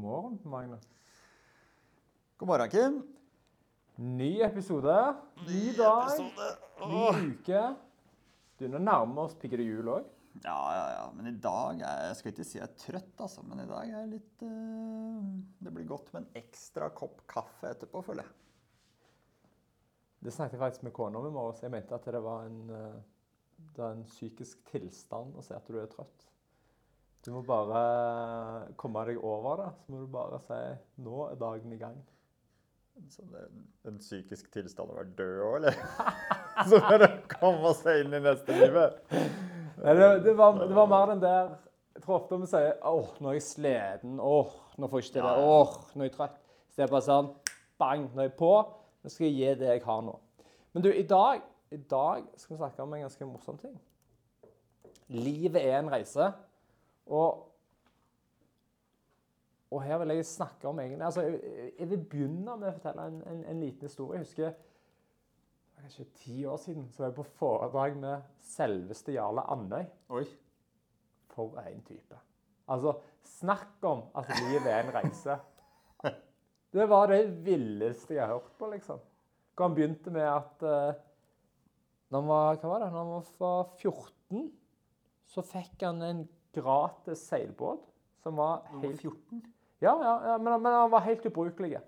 God morgen, Magnus. God morgen, Kim. Ny episode, ny dag, episode. ny uke. Du, nå nærmer oss pigger det jul òg. Ja, ja, ja. Men i dag er jeg skal ikke si jeg er trøtt, altså. Men i dag er jeg litt uh, Det blir godt med en ekstra kopp kaffe etterpå, føler jeg. Det snakket jeg faktisk med kona om i morges. Jeg mente at det var en, eh, det er en psykisk tilstand å si at du er trøtt. Du må bare komme deg over det. Så må du bare si 'nå er dagen i gang'. Så det er en, en psykisk tilstand å være død òg, eller? Så for du komme seg inn i neste livet. Nei, det, det, var, det var mer den der Jeg tror ofte vi sier 'åh, nå er jeg sliten', 'åh, nå får jeg ikke til det'. 'åh, nå er jeg trøtt'. Så det er bare sånn bang, nå er jeg på. Nå skal jeg gi det jeg har nå. Men du, i dag, i dag skal vi snakke om en ganske morsom ting. Livet er en reise. Og, og her vil jeg snakke om egentlig altså, jeg, jeg vil begynne med å fortelle en, en, en liten historie. Jeg husker det var kanskje ti år siden så var jeg på foredrag med selveste Jarle Andøy. Oi. For en type. Altså, snakk om at livet er en reise. Det var det villeste jeg har hørt på, liksom. Hvor han begynte med at uh, når han var, var det? Når han var 14, så fikk han en gratis seilbåt som var helt 14? ja, ja, ja men, men han var helt ubrukelig.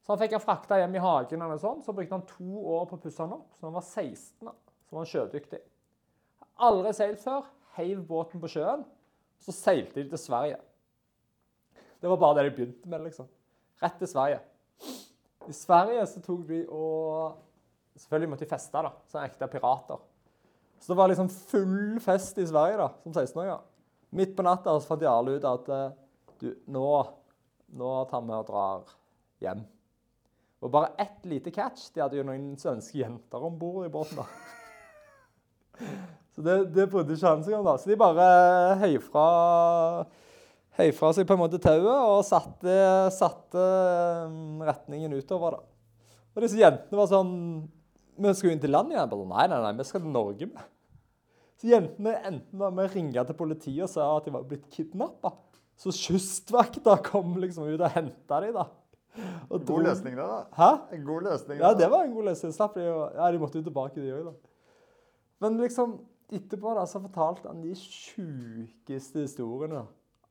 Så han fikk han frakta hjem i hagen, eller sånn, så brukte han to år på å pusse den opp. Så han var 16, da. så var han sjødyktig. Aldri seilt før. Heiv båten på sjøen. Så seilte de til Sverige. Det var bare det de begynte med, liksom. Rett til Sverige. I Sverige så tok de og Selvfølgelig måtte de feste, da, som ekte pirater. Så det var liksom full fest i Sverige da, som 16-åringer. Midt på natta så fant de alle ut at eh, du, nå, nå tar vi og drar hjem. Og bare ett lite catch. De hadde jo noen svenske jenter om bord i båten. da. Så det, det brydde ikke han seg om. da. Så de bare høy fra, høy fra seg på en måte tauet og satte, satte um, retningen utover. da. Og disse jentene var sånn Vi skal jo inn til land igjen. Bare, nei, nei, nei, vi skal til Norge med. Så jentene enten var med å ringe til politiet og sa at de var blitt kidnappa. Så kystvakta kom liksom ut og henta dem, da. Og God løsning, det, da. Hæ? En god løsning. Ja, det var en god løsning. Slapp de Ja, de måtte jo tilbake, de òg, da. Men liksom, etterpå da, så fortalte han de sjukeste historiene.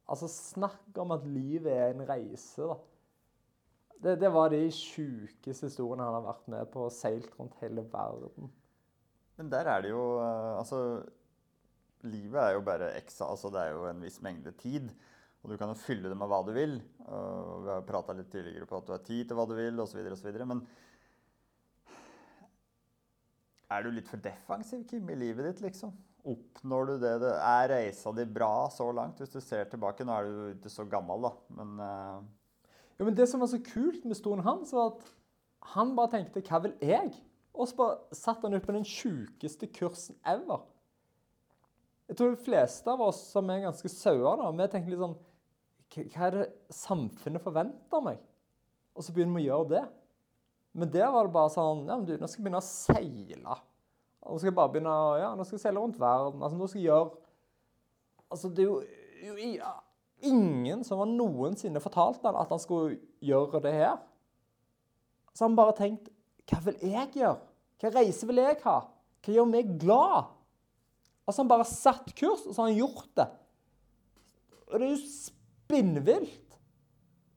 Altså, snakk om at livet er en reise, da. Det, det var de sjukeste historiene han har vært med på og seilt rundt hele verden. Men der er det jo eh, Altså, livet er jo bare x Altså, det er jo en viss mengde tid. Og du kan jo fylle det med hva du vil. Og vi har prata litt tidligere på at du har tid til hva du vil, osv., osv. Men er du litt for defensiv, Kim, i livet ditt, liksom? Oppnår du det? det er reisa di bra så langt? Hvis du ser tilbake Nå er du ikke så gammel, da, men Ja, men Det som var så kult med stolen hans, var at han bare tenkte 'hva vil jeg?' Og så bare satte han ut på den sjukeste kursen ever. Jeg tror de fleste av oss som er ganske sauer, vi tenker litt sånn "Hva- er det samfunnet forventer meg? Og så begynner vi å gjøre det. Men der var det bare sånn Ja, men du, nå skal jeg begynne å seile. Nå skal jeg bare begynne å Ja, nå skal jeg seile rundt verden. Altså, nå skal jeg gjøre Altså, det er jo, jo ja, ingen som har noensinne fortalt han at han skulle gjøre det her. Så han bare tenkt Hva vil jeg gjøre? Hva reise vil jeg ha? Hva gjør meg glad? Og så har Han bare satt kurs, og så har han gjort det. Og det er jo spinnvilt.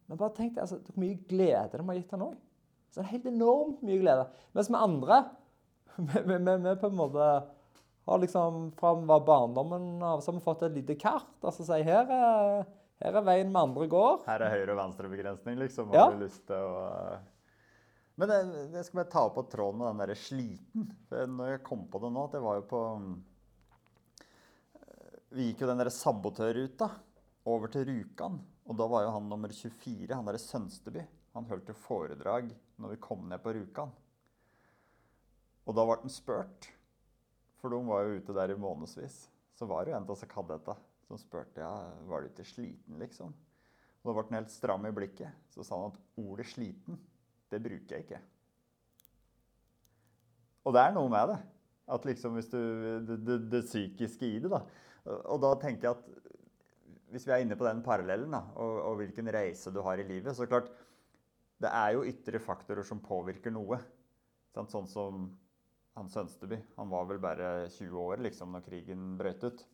Men bare tenk altså, hvor mye glede de har gitt han òg. Så det er helt enormt mye glede. Mens vi andre, vi på en måte har liksom fra barndommen av, så har vi fått et lite kart. Altså si, her er, her er veien vi andre går. Her er høyre- og venstrebegrensning, liksom. Ja. Har du lyst til å Men jeg, jeg skal bare ta opp på tråden med den derre sliten. Når jeg kom på det nå, at det var jo på Vi gikk jo den derre sabotørruta over til Rjukan. Og da var jo han nummer 24, han derre Sønsteby. Han holdt jo foredrag når vi kom ned på Rjukan. Og da ble han spurt, for de var jo ute der i månedsvis. Så var det jo en av disse kadetta som spurte ja, var du ikke sliten, liksom. Og da ble han helt stram i blikket. Så sa han at ordet 'sliten', det bruker jeg ikke. Og det er noe med det. At liksom hvis du Det, det, det psykiske i det, da. Og da tenker jeg at hvis vi er inne på den parallellen, da, og, og hvilken reise du har i livet, så klart Det er jo ytre faktorer som påvirker noe. Sant? Sånn som han Sønsteby. Han var vel bare 20 år liksom når krigen brøt ut.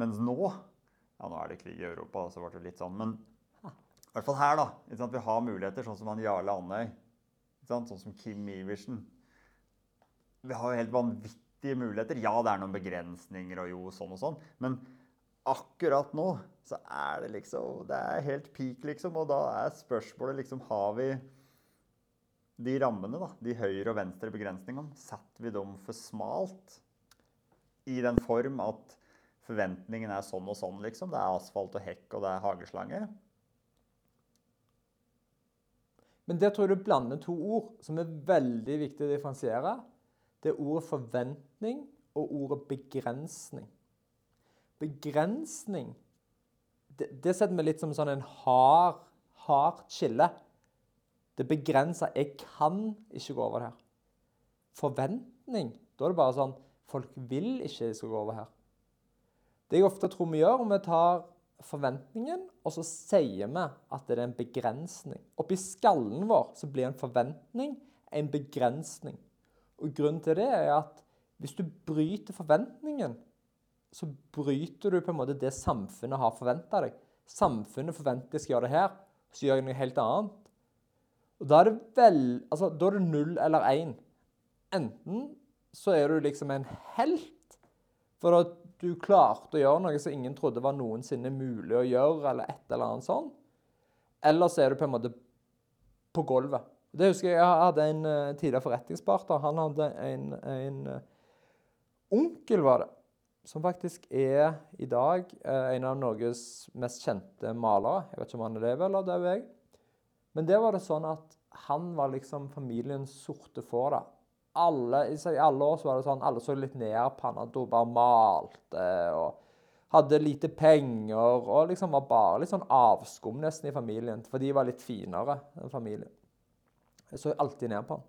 Mens nå Ja, nå er det krig i Europa, så ble det litt sånn. Men i hvert fall her, da. Vi har muligheter, sånn som han Jarle Andøy. Sånn som Kim Iversen. Vi har jo helt vanvittige muligheter. Ja, det er noen begrensninger og jo, sånn og sånn. Men akkurat nå så er det liksom Det er helt peak, liksom. Og da er spørsmålet liksom Har vi de rammene, da, de høyre- og venstre begrensningene, setter vi dem for smalt? I den form at forventningen er sånn og sånn, liksom. Det er asfalt og hekk, og det er hageslange. Men der tror jeg du blander to ord som er veldig viktig å differensiere. Det er ordet forventning og ordet begrensning. Begrensning det, det setter vi litt som sånn en hard, hardt skille. Det begrenser. Jeg kan ikke gå over det her. Forventning Da er det bare sånn Folk vil ikke jeg skal gå over her. Det jeg ofte tror vi gjør, vi tar forventningen, og så sier vi at det er en begrensning. Oppi skallen vår så blir en forventning en begrensning. Og Grunnen til det er at hvis du bryter forventningen, så bryter du på en måte det samfunnet har forventa deg. Samfunnet forventer jeg skal gjøre det her, så gjør jeg noe helt annet. Og Da er det vel, altså, da er det null eller én. Enten så er du liksom en helt for at du klarte å gjøre noe som ingen trodde var noensinne mulig å gjøre, eller et eller annet sånn. Eller så er du på en måte på gulvet. Det husker Jeg jeg hadde en uh, tidligere forretningspartner. Han hadde en, en uh, onkel, var det, som faktisk er i dag uh, en av Norges mest kjente malere. Jeg vet ikke om han er det, eller det er jeg. Men det var det sånn at han var liksom familiens sorte får. da alle, I alle år så var det sånn, alle så litt ned på han. At hun bare malte og hadde lite penger. Og liksom var bare litt sånn avskum nesten i familien. For de var litt finere enn familien. Jeg så alltid ned på han.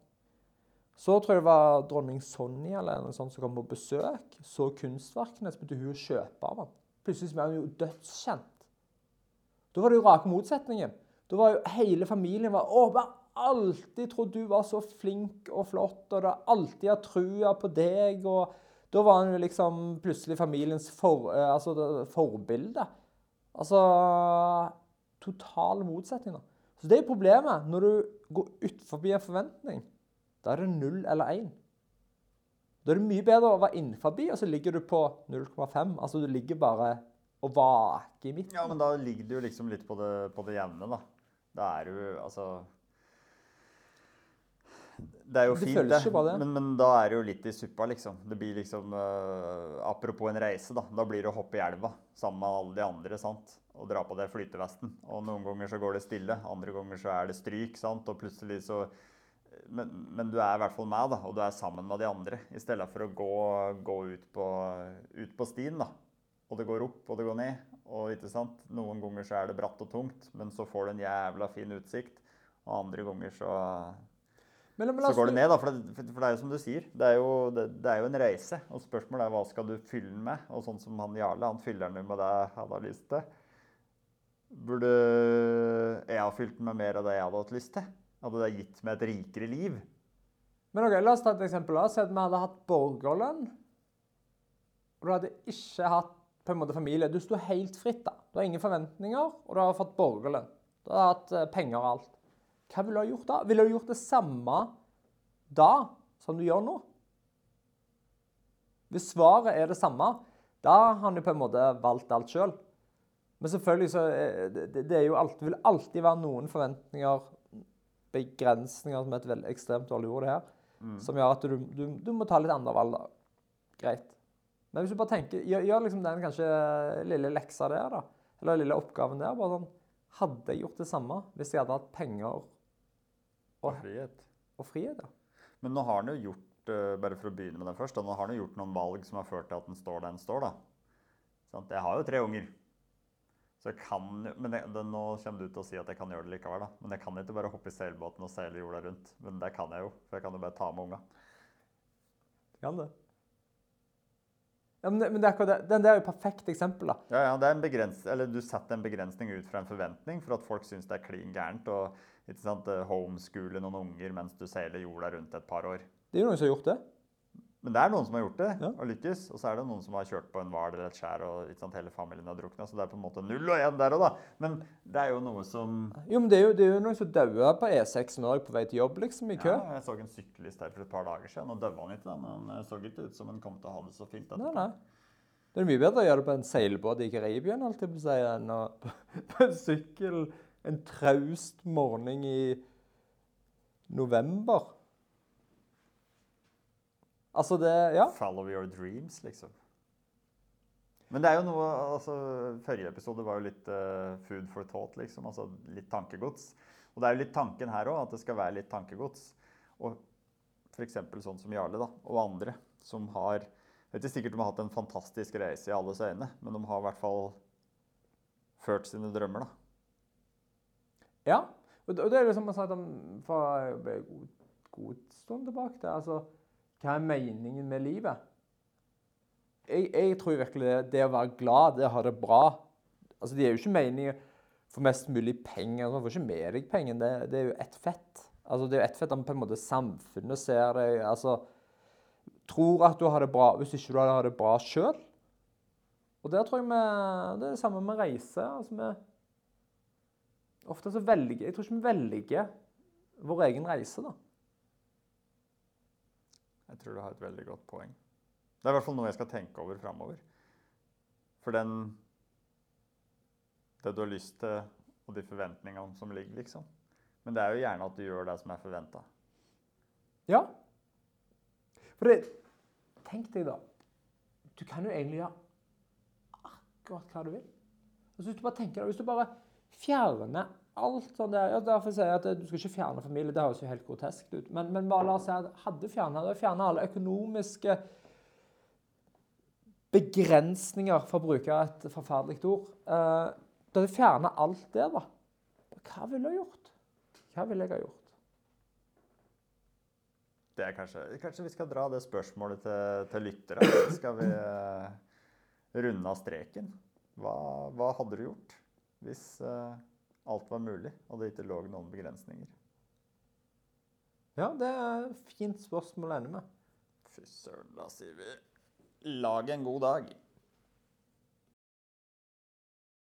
Så tror jeg det var dronning Sonja eller noe sånt som kom på besøk. Så kunstverkene, så begynte hun å kjøpe av han. Plutselig ble han jo dødskjent. Da var det jo rake motsetningen. Da var jo hele familien var, å, alltid trodd du var så flink og flott, og har alltid hatt trua på deg. og Da var han jo liksom plutselig familiens for, eh, altså forbilde. Altså Totale motsetninger. Så det er problemet. Når du går utenfor en forventning, da er det null eller én. Da er det mye bedre å være innenfor, og så ligger du på 0,5. Altså du ligger bare og vaker i midten. Ja, men da ligger du jo liksom litt på det, på det jevne, da. Da er du altså det er jo det fint, det. Men, men, da er det jo litt i suppa, liksom. Det blir liksom uh, Apropos en reise, da. Da blir det å hoppe i elva sammen med alle de andre. sant? Og dra på det flytevesten. Og noen ganger så går det stille, andre ganger så er det stryk. sant? Og plutselig så men, men, du er i hvert fall med, da, og du er sammen med de andre. I stedet for å gå, gå ut, på, ut, på, stien, da. Og det går opp, og det går ned. Og ikke sant? Noen ganger så er det bratt og tungt, men så får du en jævla fin utsikt. Og andre ganger så men, men, så går det ned, da. For det, for det, er jo som du sier, det er jo, det, det er jo en reise. Og spørsmålet er hva skal du fylle den med? Og sånn som han Jarle, han fyller den med det han har lyst til. Burde jeg ha fylt den med mer av det jeg hadde hatt lyst til? Hadde det gitt meg et rikere liv? Men ok, La oss ta et eksempel. La oss si at vi hadde hatt borgerlønn. Og du hadde ikke hatt på en måte familie. Du sto helt fritt. da. Du har ingen forventninger, og du har fått borgerlønn. Du har hatt eh, penger og alt. Hva ville du ha gjort da? Ville du gjort det samme da som du gjør nå? Hvis svaret er det samme, da har han jo på en måte valgt alt sjøl. Men selvfølgelig så det, det er jo alltid, vil alltid være noen forventninger, begrensninger, som er et veldig ekstremt dårlig ord, det her, mm. som gjør at du, du, du, må ta litt andre valg. da. Greit. Men hvis du bare tenker, gjør, gjør liksom den kanskje lille leksa der, da, eller lille oppgaven der bare sånn, Hadde jeg gjort det samme hvis jeg hadde hatt penger og frihet. Og frihet, ja. Men nå har han jo gjort uh, bare for å begynne med den først, nå har han jo gjort noen valg som har ført til at den står der den står. da. Sånn, jeg har jo tre unger. Så jeg kan, men jeg, det, Nå kommer du til å si at jeg kan gjøre det likevel. da. Men jeg kan ikke bare hoppe i seilbåten og seile jorda rundt. Men det kan jeg jo, for jeg kan jo bare ta med unga. Du Kan det. Ja, men, det, men det er det. Der er jo et perfekt eksempel. da. Ja, ja, det er en begrens eller Du setter en begrensning ut fra en forventning for at folk syns det er klin gærent å eh, homeskole noen unger mens du seiler jorda rundt et par år. Det er jo noen som har gjort det. Men det er noen som har gjort det Ja. og lykkes. Og så er det noen som har kjørt på en hval eller et skjær og sant, hele familien har drukna. Så det er på en måte null og én der òg, da. Men det er jo noe som Jo, men det er jo, det er jo noen som dauer på E6 nå på vei til jobb, liksom, i kø. Ja, jeg så en syklist her for et par dager siden. Nå døde han ikke, da, men han så ikke ut som han kom til å ha det så fint. Nei, etterpå. nei. Det er mye bedre å gjøre det på en seilbåt i å si, enn å, på en sykkel en traust morgen i november. Altså, det Ja. Follow your dreams, liksom. Men det er jo noe altså, Forrige episode var jo litt uh, food for thought, liksom. Altså litt tankegods. Og det er jo litt tanken her òg, at det skal være litt tankegods. Og f.eks. sånn som Jarle da, og andre som har Jeg vet ikke sikkert de har hatt en fantastisk reise i alles øyne, men de har i hvert fall ført sine drømmer, da. Ja. Og det, det er liksom man sagt om for en god, god stund tilbake til. Altså, hva er meningen med livet? Jeg, jeg tror virkelig det, det å være glad, det å ha det bra Altså, Det er jo ikke meningen for mest mulig penger. Du får ikke med deg penger. Det, det er jo ett fett. Altså, Det er jo ett fett om på en måte samfunnet ser deg altså, Tror at du har det bra hvis ikke du har det bra sjøl. Og der tror jeg vi, det er det samme med reise. altså vi Ofte så velger Jeg tror ikke vi velger vår egen reise, da. Jeg tror du har et veldig godt poeng. Det er i hvert fall noe jeg skal tenke over framover. For den Det du har lyst til, og de forventningene som ligger, liksom. Men det er jo gjerne at du gjør det som er forventa. Ja. For det Tenk deg, da. Du kan jo egentlig gjøre akkurat hva du vil. Altså, hvis du bare tenker deg, hvis du bare fjerner alt sånn der ja, Derfor sier jeg at du skal ikke fjerne familie. Det høres jo helt grotesk ut. Men, men bare la oss si at hadde fjernet det, fjernet alle økonomiske begrensninger, for å bruke et forferdelig ord. Eh, da hadde fjernet alt det, da. Hva ville jeg gjort? Hva ville jeg ha gjort? Det er kanskje, kanskje vi skal dra det spørsmålet til, til lyttere. Skal vi eh, runde av streken? Hva, hva hadde du gjort hvis eh, alt var mulig, og det ikke lå noen begrensninger? Ja, det er et fint spørsmål å ende med. Fy søren, da sier vi lag en god dag.